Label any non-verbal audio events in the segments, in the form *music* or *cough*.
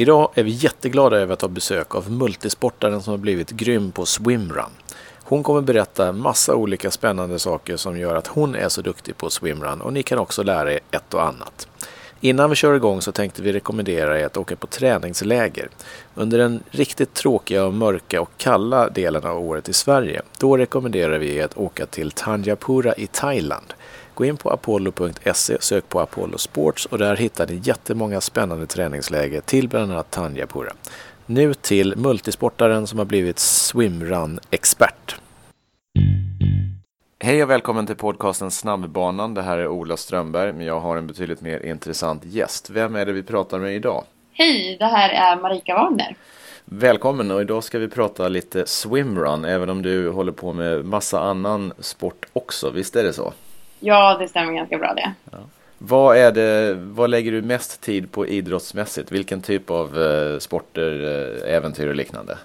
Idag är vi jätteglada över att ha besök av multisportaren som har blivit grym på swimrun. Hon kommer berätta massa olika spännande saker som gör att hon är så duktig på swimrun och ni kan också lära er ett och annat. Innan vi kör igång så tänkte vi rekommendera er att åka på träningsläger. Under den riktigt tråkiga och mörka och kalla delen av året i Sverige, då rekommenderar vi er att åka till Tanjapura i Thailand. Gå in på apollo.se, sök på Apollo Sports och där hittar ni jättemånga spännande träningsläger till bland annat Tanjapura. Nu till multisportaren som har blivit swimrun-expert. Hej och välkommen till podcasten Snabbbanan. Det här är Ola Strömberg, men jag har en betydligt mer intressant gäst. Vem är det vi pratar med idag? Hej, det här är Marika Wagner. Välkommen och idag ska vi prata lite swimrun, även om du håller på med massa annan sport också. Visst är det så? Ja, det stämmer ganska bra det. Ja. Vad, är det, vad lägger du mest tid på idrottsmässigt? Vilken typ av eh, sporter, eh, äventyr och liknande?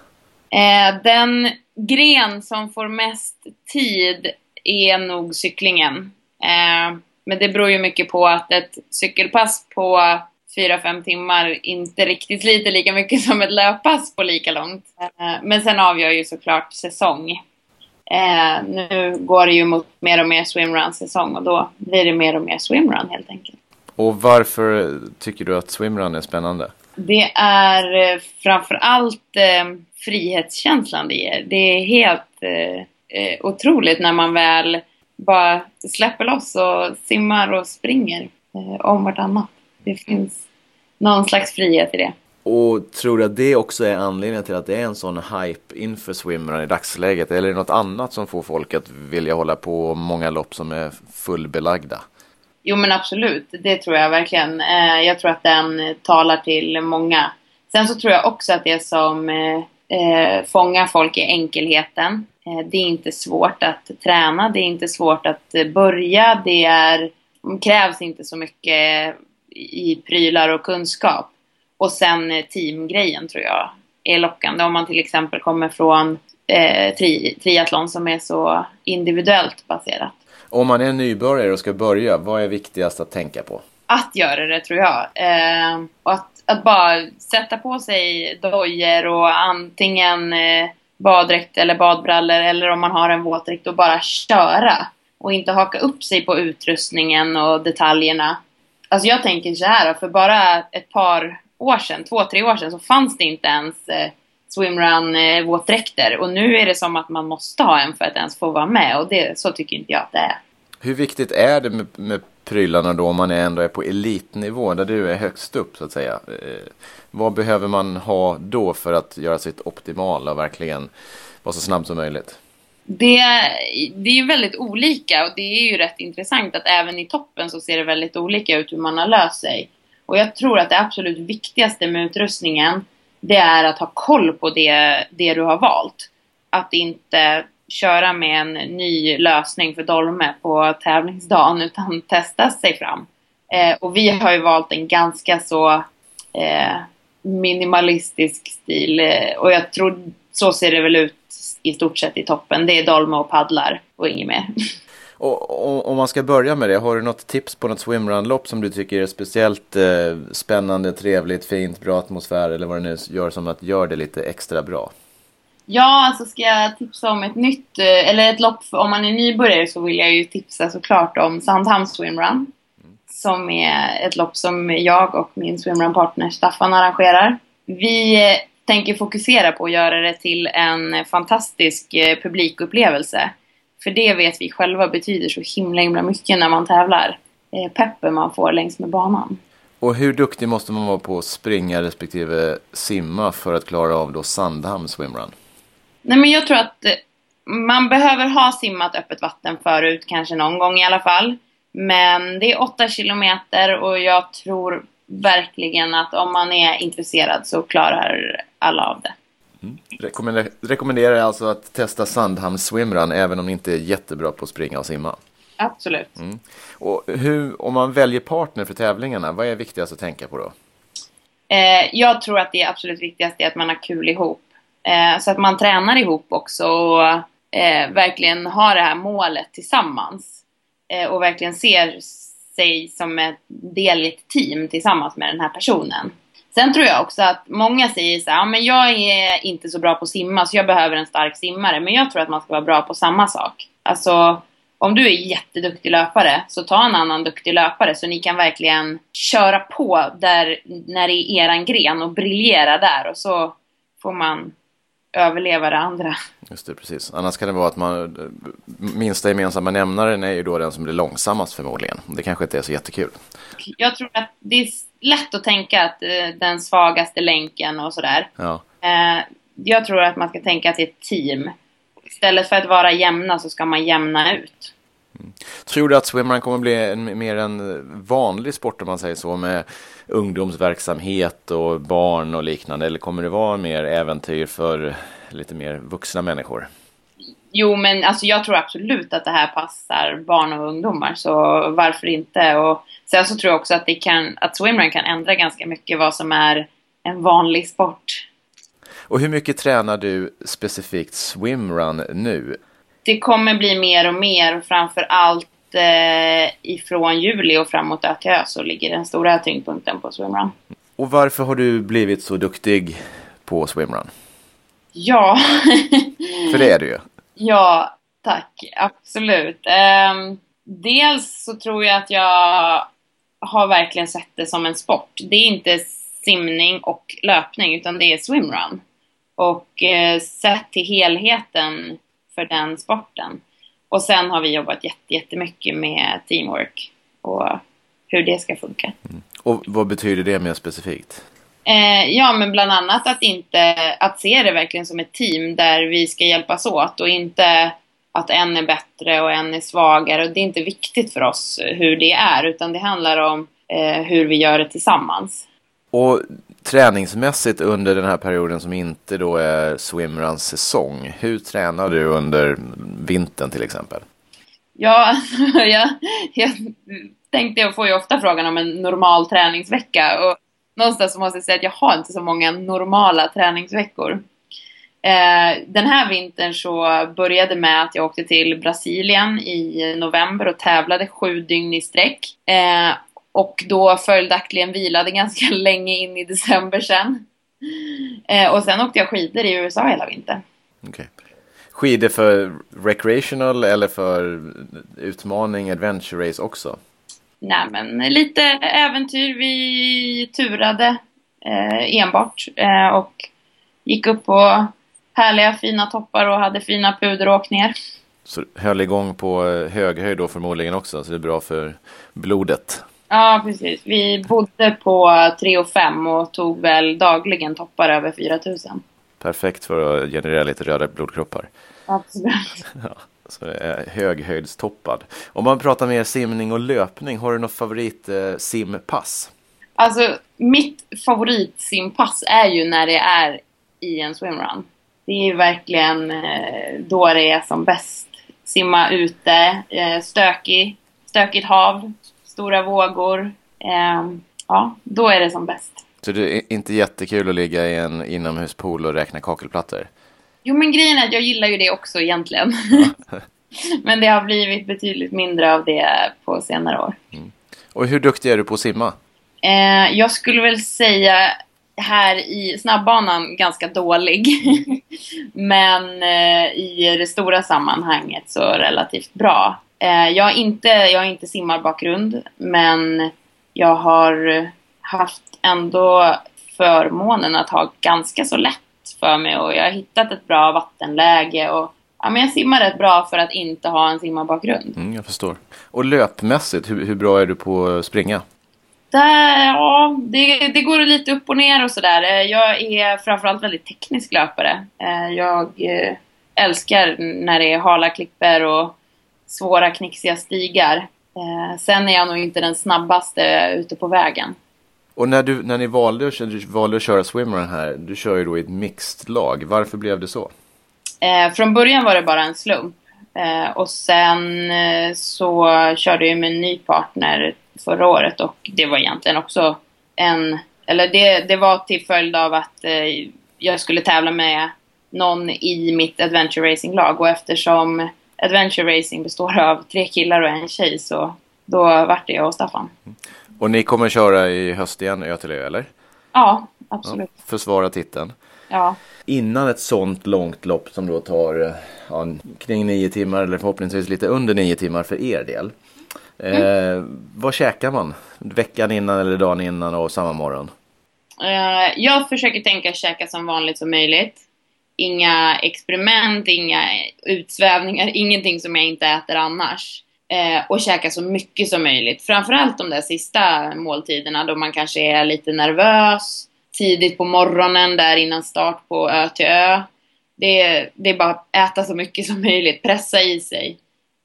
Eh, den gren som får mest tid är nog cyklingen. Eh, men det beror ju mycket på att ett cykelpass på 4-5 timmar inte riktigt sliter lika mycket *laughs* som ett löppass på lika långt. Eh, men sen avgör ju såklart säsong. Eh, nu går det ju mot mer och mer swimrun-säsong och då blir det mer och mer swimrun helt enkelt. Och varför tycker du att swimrun är spännande? Det är eh, framförallt eh, frihetskänslan det ger. Det är helt eh, eh, otroligt när man väl bara släpper loss och simmar och springer eh, om vartannat. Det finns någon slags frihet i det. Och tror du att det också är anledningen till att det är en sån hype inför swimrun i dagsläget? Eller är det något annat som får folk att vilja hålla på många lopp som är fullbelagda? Jo men absolut, det tror jag verkligen. Eh, jag tror att den talar till många. Sen så tror jag också att det som eh, eh, fångar folk är enkelheten. Det är inte svårt att träna, det är inte svårt att börja, det är, krävs inte så mycket i prylar och kunskap. Och sen eh, teamgrejen tror jag är lockande. Om man till exempel kommer från eh, tri triathlon som är så individuellt baserat. Om man är nybörjare och ska börja, vad är viktigast att tänka på? Att göra det tror jag. Eh, och att, att bara sätta på sig dojor och antingen eh, baddräkt eller badbrallor eller om man har en våtdräkt och bara köra. Och inte haka upp sig på utrustningen och detaljerna. Alltså jag tänker så här, för bara ett par år sedan, två, tre år sedan, så fanns det inte ens eh, swimrun eh, våtdräkter. Och nu är det som att man måste ha en för att ens få vara med och det, så tycker inte jag att det är. Hur viktigt är det med, med prylarna då om man ändå är på elitnivå där du är högst upp så att säga? Eh, vad behöver man ha då för att göra sitt optimala och verkligen vara så snabb som möjligt? Det, det är ju väldigt olika och det är ju rätt intressant att även i toppen så ser det väldigt olika ut hur man har löst sig. Och jag tror att det absolut viktigaste med utrustningen det är att ha koll på det, det du har valt. Att inte köra med en ny lösning för dolme på tävlingsdagen utan testa sig fram. Eh, och vi har ju valt en ganska så eh, minimalistisk stil eh, och jag tror så ser det väl ut i stort sett i toppen. Det är dolme och paddlar och inget mer. *laughs* Och, om man ska börja med det, har du något tips på något swimrun-lopp som du tycker är speciellt eh, spännande, trevligt, fint, bra atmosfär eller vad det nu gör som att gör det lite extra bra? Ja, alltså ska jag tipsa om ett nytt, eh, eller ett lopp, om man är nybörjare så vill jag ju tipsa såklart om Sandhamn Swimrun. Mm. Som är ett lopp som jag och min swimrun-partner Staffan arrangerar. Vi eh, tänker fokusera på att göra det till en fantastisk eh, publikupplevelse. För det vet vi själva betyder så himla himla mycket när man tävlar. Eh, peppen man får längs med banan. Och hur duktig måste man vara på att springa respektive simma för att klara av då Sandhamn swimrun? Nej men jag tror att eh, man behöver ha simmat öppet vatten förut, kanske någon gång i alla fall. Men det är åtta kilometer och jag tror verkligen att om man är intresserad så klarar alla av det. Mm. Rekommenderar, rekommenderar alltså att testa Sandhamn Swimrun även om ni inte är jättebra på att springa och simma? Absolut. Mm. Och hur, om man väljer partner för tävlingarna, vad är viktigast att tänka på då? Eh, jag tror att det absolut viktigaste är att man har kul ihop. Eh, så att man tränar ihop också och eh, verkligen har det här målet tillsammans. Eh, och verkligen ser sig som en del i ett team tillsammans med den här personen. Sen tror jag också att många säger så här, ja, men jag är inte så bra på att simma så jag behöver en stark simmare. Men jag tror att man ska vara bra på samma sak. Alltså, om du är jätteduktig löpare, så ta en annan duktig löpare så ni kan verkligen köra på där, när det är eran gren och briljera där och så får man överleva det andra. Just det, precis. Annars kan det vara att man, minsta gemensamma nämnaren är ju då den som blir långsammast förmodligen. Det kanske inte är så jättekul. Jag tror att det är lätt att tänka att eh, den svagaste länken och sådär. Ja. Eh, jag tror att man ska tänka att det är ett team. Istället för att vara jämna så ska man jämna ut. Tror du att swimrun kommer bli en, mer en vanlig sport om man säger så med ungdomsverksamhet och barn och liknande eller kommer det vara mer äventyr för lite mer vuxna människor? Jo, men alltså jag tror absolut att det här passar barn och ungdomar, så varför inte? Och sen så tror jag också att, det kan, att swimrun kan ändra ganska mycket vad som är en vanlig sport. Och hur mycket tränar du specifikt swimrun nu? Det kommer bli mer och mer, framför allt eh, ifrån juli och framåt ÖTÖ så ligger den stora tyngdpunkten på swimrun. Och varför har du blivit så duktig på swimrun? Ja. *laughs* För det är du ju. Ja, tack. Absolut. Um, dels så tror jag att jag har verkligen sett det som en sport. Det är inte simning och löpning utan det är swimrun. Och eh, sett till helheten för den sporten. Och sen har vi jobbat jättemycket med teamwork och hur det ska funka. Mm. Och vad betyder det mer specifikt? Eh, ja, men bland annat att inte att se det verkligen som ett team där vi ska hjälpas åt och inte att en är bättre och en är svagare. Och det är inte viktigt för oss hur det är, utan det handlar om eh, hur vi gör det tillsammans. Och träningsmässigt under den här perioden som inte då är swimruns säsong, hur tränar du under vintern till exempel? Ja, *laughs* jag, jag tänkte, jag får ju ofta frågan om en normal träningsvecka och någonstans måste jag säga att jag har inte så många normala träningsveckor. Eh, den här vintern så började med att jag åkte till Brasilien i november och tävlade sju dygn i sträck. Eh, och då följaktligen vilade *laughs* ganska länge in i december sen. Eh, och sen åkte jag skidor i USA hela vintern. Okay. Skidor för recreational eller för utmaning, adventure race också? Nej, men lite äventyr. Vi turade eh, enbart eh, och gick upp på härliga fina toppar och hade fina puderåkningar. Så höll igång på eh, hög höjd då förmodligen också, så det är bra för blodet. Ja, precis. Vi bodde på 3 och 5 och tog väl dagligen toppar över 4000. Perfekt för att generera lite röda blodkroppar. Absolut. *laughs* Ja. Så det är höghöjdstoppad. Om man pratar mer simning och löpning, har du något favorit eh? Alltså, mitt favoritsimpass är ju när det är i en swimrun. Det är ju verkligen eh, då det är som bäst. Simma ute, eh, stökig, stökigt hav, stora vågor. Eh, ja, då är det som bäst. Så det är inte jättekul att ligga i en inomhuspool och räkna kakelplattor? Jo, men grejen är att jag gillar ju det också egentligen. *laughs* Men det har blivit betydligt mindre av det på senare år. Mm. Och hur duktig är du på att simma? Eh, jag skulle väl säga här i snabbbanan ganska dålig. *laughs* men eh, i det stora sammanhanget så relativt bra. Eh, jag, har inte, jag har inte simmarbakgrund, men jag har haft ändå förmånen att ha ganska så lätt för mig och jag har hittat ett bra vattenläge och ja, men jag simmar rätt bra för att inte ha en simmarbakgrund. Mm, jag förstår. Och löpmässigt, hur, hur bra är du på att springa? Där, ja, det, det går lite upp och ner och sådär. Jag är framförallt väldigt teknisk löpare. Eh, jag eh, älskar när det är hala klipper och svåra knixiga stigar. Eh, sen är jag nog inte den snabbaste ute på vägen. Och när, du, när ni valde, du valde att köra swimrun här, du kör ju då i ett mixed lag. Varför blev det så? Eh, från början var det bara en slump. Eh, och sen eh, så körde jag med en ny partner förra året och det var egentligen också en... Eller det, det var till följd av att eh, jag skulle tävla med någon i mitt adventure racing-lag och eftersom adventure racing består av tre killar och en tjej så då vart det jag och Staffan. Och ni kommer köra i höst igen i Göteborg, eller? Ja, absolut. Ja, försvara titeln. Ja. Innan ett sånt långt lopp som då tar ja, kring nio timmar eller förhoppningsvis lite under nio timmar för er del. Mm. Eh, vad käkar man veckan innan eller dagen innan och samma morgon? Eh, jag försöker tänka käka som vanligt som möjligt. Inga experiment, inga utsvävningar, *laughs* ingenting som jag inte äter annars. Eh, och käka så mycket som möjligt. Framförallt de där sista måltiderna då man kanske är lite nervös. Tidigt på morgonen där innan start på Ö till Ö. Det är, det är bara att äta så mycket som möjligt, pressa i sig.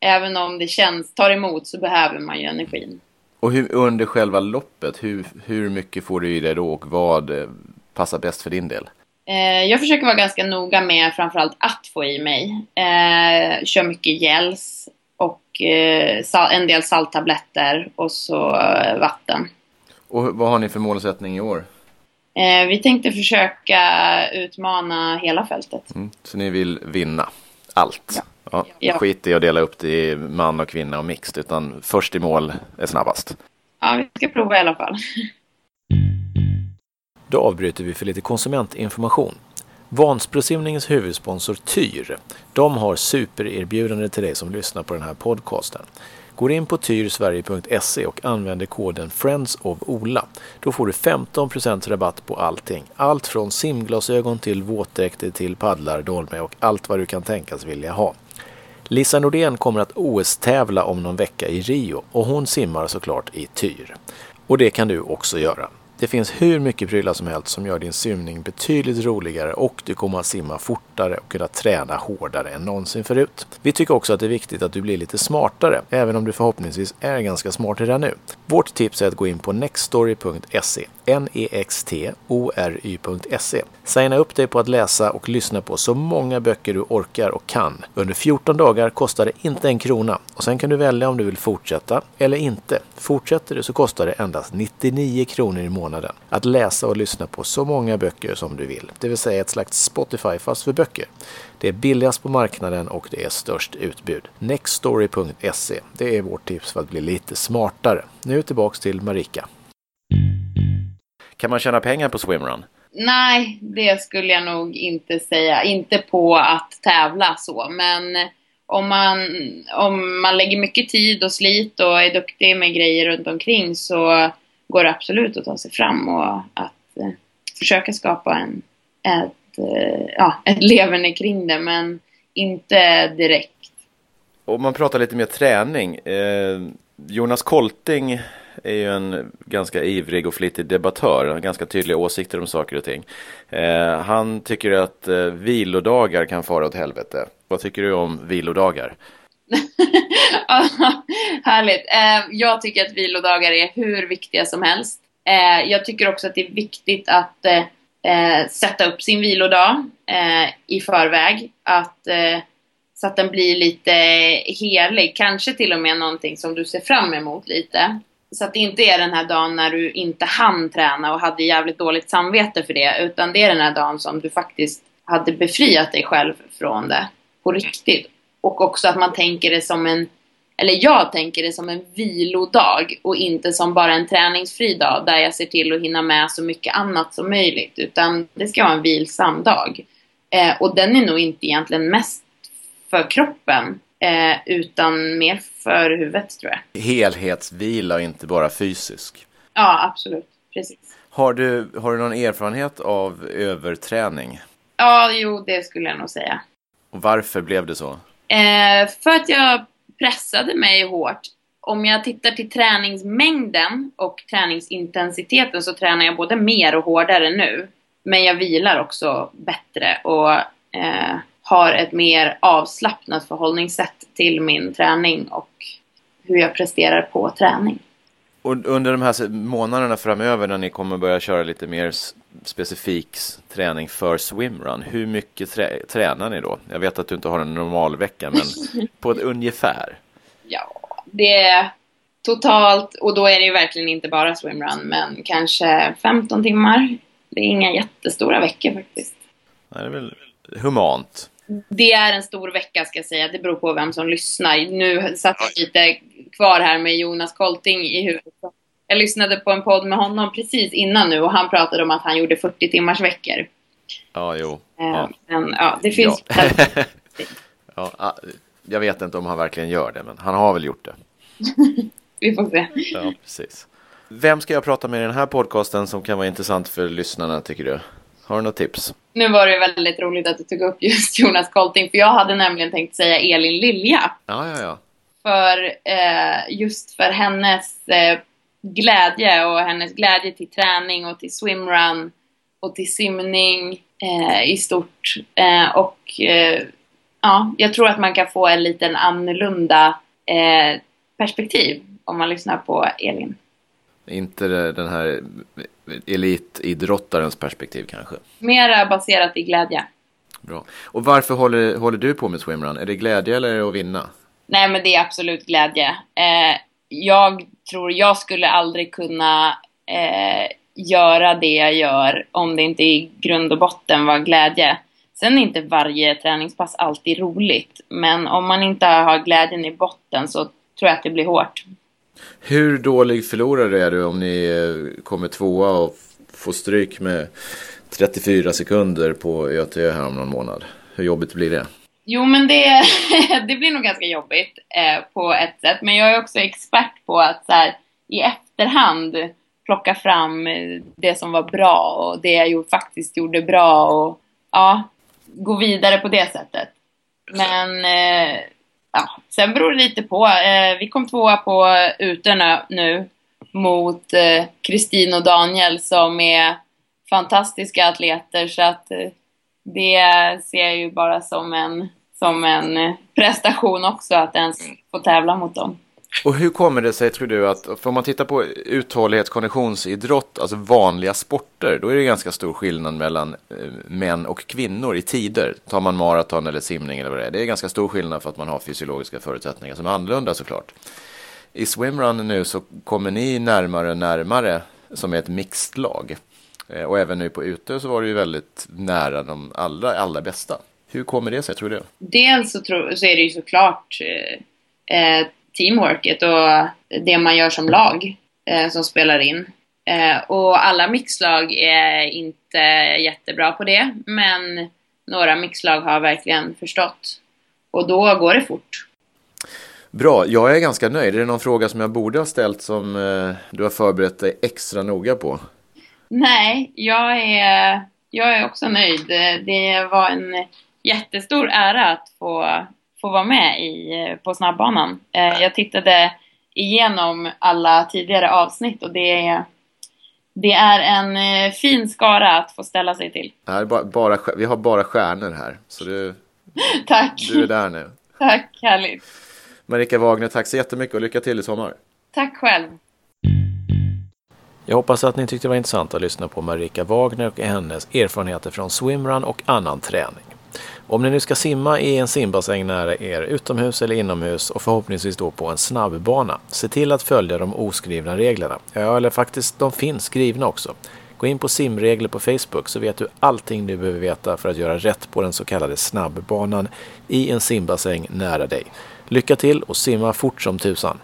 Även om det känns, tar emot så behöver man ju energin. Och hur, under själva loppet, hur, hur mycket får du i dig då och vad eh, passar bäst för din del? Eh, jag försöker vara ganska noga med framförallt att få i mig. Eh, kör mycket gels en del salttabletter och så eh, vatten. Och vad har ni för målsättning i år? Eh, vi tänkte försöka utmana hela fältet. Mm, så ni vill vinna allt? Ja. Ja. Skit i att dela upp det i man och kvinna och mixed, utan först i mål är snabbast. Ja, vi ska prova i alla fall. *laughs* Då avbryter vi för lite konsumentinformation. Vansbrosimningens huvudsponsor Tyr, de har supererbjudande till dig som lyssnar på den här podcasten. Gå in på tyrsverige.se och använder koden Friends of Ola. Då får du 15% rabatt på allting. Allt från simglasögon till våtdräkter till paddlar, dolme och allt vad du kan tänkas vilja ha. Lisa Nordén kommer att OS-tävla om någon vecka i Rio och hon simmar såklart i Tyr. Och det kan du också göra. Det finns hur mycket prylar som helst som gör din simning betydligt roligare och du kommer att simma fortare och kunna träna hårdare än någonsin förut. Vi tycker också att det är viktigt att du blir lite smartare, även om du förhoppningsvis är ganska smart redan nu. Vårt tips är att gå in på nextory.se, nextory.se. Signa upp dig på att läsa och lyssna på så många böcker du orkar och kan. Under 14 dagar kostar det inte en krona och sen kan du välja om du vill fortsätta eller inte. Fortsätter du så kostar det endast 99 kronor i månaden att läsa och lyssna på så många böcker som du vill. Det vill säga ett slags Spotify fast för böcker. Det är billigast på marknaden och det är störst utbud. Nextory.se, det är vårt tips för att bli lite smartare. Nu tillbaks till Marika. Kan man tjäna pengar på swimrun? Nej, det skulle jag nog inte säga. Inte på att tävla så, men om man, om man lägger mycket tid och slit och är duktig med grejer runt omkring så går det absolut att ta sig fram och att eh, försöka skapa en, ett, eh, ja, ett leverne kring det, men inte direkt. Om man pratar lite mer träning. Eh, Jonas Kolting är ju en ganska ivrig och flitig debattör. Han har ganska tydliga åsikter om saker och ting. Eh, han tycker att eh, vilodagar kan fara åt helvete. Vad tycker du om vilodagar? *laughs* Härligt. Eh, jag tycker att vilodagar är hur viktiga som helst. Eh, jag tycker också att det är viktigt att eh, eh, sätta upp sin vilodag eh, i förväg. Att, eh, så att den blir lite helig. Kanske till och med någonting som du ser fram emot lite. Så att det inte är den här dagen när du inte hann träna och hade jävligt dåligt samvete för det. Utan det är den här dagen som du faktiskt hade befriat dig själv från det. På riktigt. Och också att man tänker det som en, eller jag tänker det som en vilodag och inte som bara en träningsfri dag där jag ser till att hinna med så mycket annat som möjligt. Utan det ska vara en vilsam dag. Eh, och den är nog inte egentligen mest för kroppen eh, utan mer för huvudet tror jag. Helhetsvila och inte bara fysisk. Ja, absolut. Precis. Har du, har du någon erfarenhet av överträning? Ja, jo, det skulle jag nog säga. Och varför blev det så? Eh, för att jag pressade mig hårt. Om jag tittar till träningsmängden och träningsintensiteten så tränar jag både mer och hårdare nu. Men jag vilar också bättre och eh, har ett mer avslappnat förhållningssätt till min träning och hur jag presterar på träning. Och under de här månaderna framöver när ni kommer börja köra lite mer specifik träning för swimrun, hur mycket trä tränar ni då? Jag vet att du inte har en normal vecka, men på ett *laughs* ungefär? Ja, det är totalt, och då är det ju verkligen inte bara swimrun, men kanske 15 timmar. Det är inga jättestora veckor faktiskt. Nej, det är väl humant. Det är en stor vecka ska jag säga. Det beror på vem som lyssnar. Nu satt jag lite kvar här med Jonas Kolting i huvudet. Jag lyssnade på en podd med honom precis innan nu och han pratade om att han gjorde 40 timmars veckor. Ja, jo. Eh, Ja. Men ja, det finns Ja. *laughs* ja, ah, jag vet inte om han verkligen gör det, men han har väl gjort det. *laughs* Vi får se. Ja, precis. Vem ska jag prata med i den här podcasten som kan vara intressant för lyssnarna, tycker du? Har du något tips? Nu var det väldigt roligt att du tog upp just Jonas Colting, för jag hade nämligen tänkt säga Elin Lilja. Ja, ja, ja. För eh, just för hennes eh, glädje och hennes glädje till träning och till swimrun och till simning eh, i stort. Eh, och eh, ja, jag tror att man kan få en liten annorlunda eh, perspektiv om man lyssnar på Elin. Inte den här elitidrottarens perspektiv kanske. Mera baserat i glädje. Bra. Och varför håller, håller du på med swimrun? Är det glädje eller är det att vinna? Nej, men det är absolut glädje. Jag tror jag skulle aldrig kunna eh, göra det jag gör om det inte i grund och botten var glädje. Sen är inte varje träningspass alltid roligt, men om man inte har glädjen i botten så tror jag att det blir hårt. Hur dålig förlorare är du om ni eh, kommer tvåa och får stryk med 34 sekunder på ÖTÖ här om någon månad? Hur jobbigt blir det? Jo, men det, *laughs* det blir nog ganska jobbigt eh, på ett sätt. Men jag är också expert på att så här, i efterhand plocka fram eh, det som var bra och det jag gjort, faktiskt gjorde bra och ja, gå vidare på det sättet. Men eh, ja, sen beror det lite på. Eh, vi kom tvåa på Utö nu mot eh, Kristin och Daniel som är fantastiska atleter så att eh, det ser jag ju bara som en, som en prestation också att ens få tävla mot dem. Och hur kommer det sig tror du att, om man tittar på uthållighets konditionsidrott, alltså vanliga sporter, då är det ganska stor skillnad mellan eh, män och kvinnor i tider. Tar man maraton eller simning eller vad det är, det är ganska stor skillnad för att man har fysiologiska förutsättningar som är annorlunda såklart. I swimrun nu så kommer ni närmare och närmare som är ett mixed lag. Eh, Och även nu på Utö så var det ju väldigt nära de allra, allra bästa. Hur kommer det sig tror du? Dels så, tror, så är det ju såklart eh, eh, teamworket och det man gör som lag eh, som spelar in. Eh, och alla mixlag är inte jättebra på det, men några mixlag har verkligen förstått. Och då går det fort. Bra, jag är ganska nöjd. Är det någon fråga som jag borde ha ställt som eh, du har förberett dig extra noga på? Nej, jag är, jag är också nöjd. Det var en jättestor ära att få, få vara med i, på snabbbanan. Eh, Jag tittade igenom alla tidigare avsnitt och det är, det är en eh, fin skara att få ställa sig till. Här är bara, bara, vi har bara stjärnor här, så du, *laughs* Tack! du är där nu. Tack, härligt. Marika Wagner, tack så jättemycket och lycka till i sommar. Tack själv. Jag hoppas att ni tyckte det var intressant att lyssna på Marika Wagner och hennes erfarenheter från swimrun och annan träning. Om ni nu ska simma i en simbassäng nära er, utomhus eller inomhus och förhoppningsvis då på en snabbbana, se till att följa de oskrivna reglerna. Ja, eller faktiskt, de finns skrivna också. Gå in på simregler på Facebook så vet du allting du behöver veta för att göra rätt på den så kallade snabbbanan i en simbassäng nära dig. Lycka till och simma fort som tusan!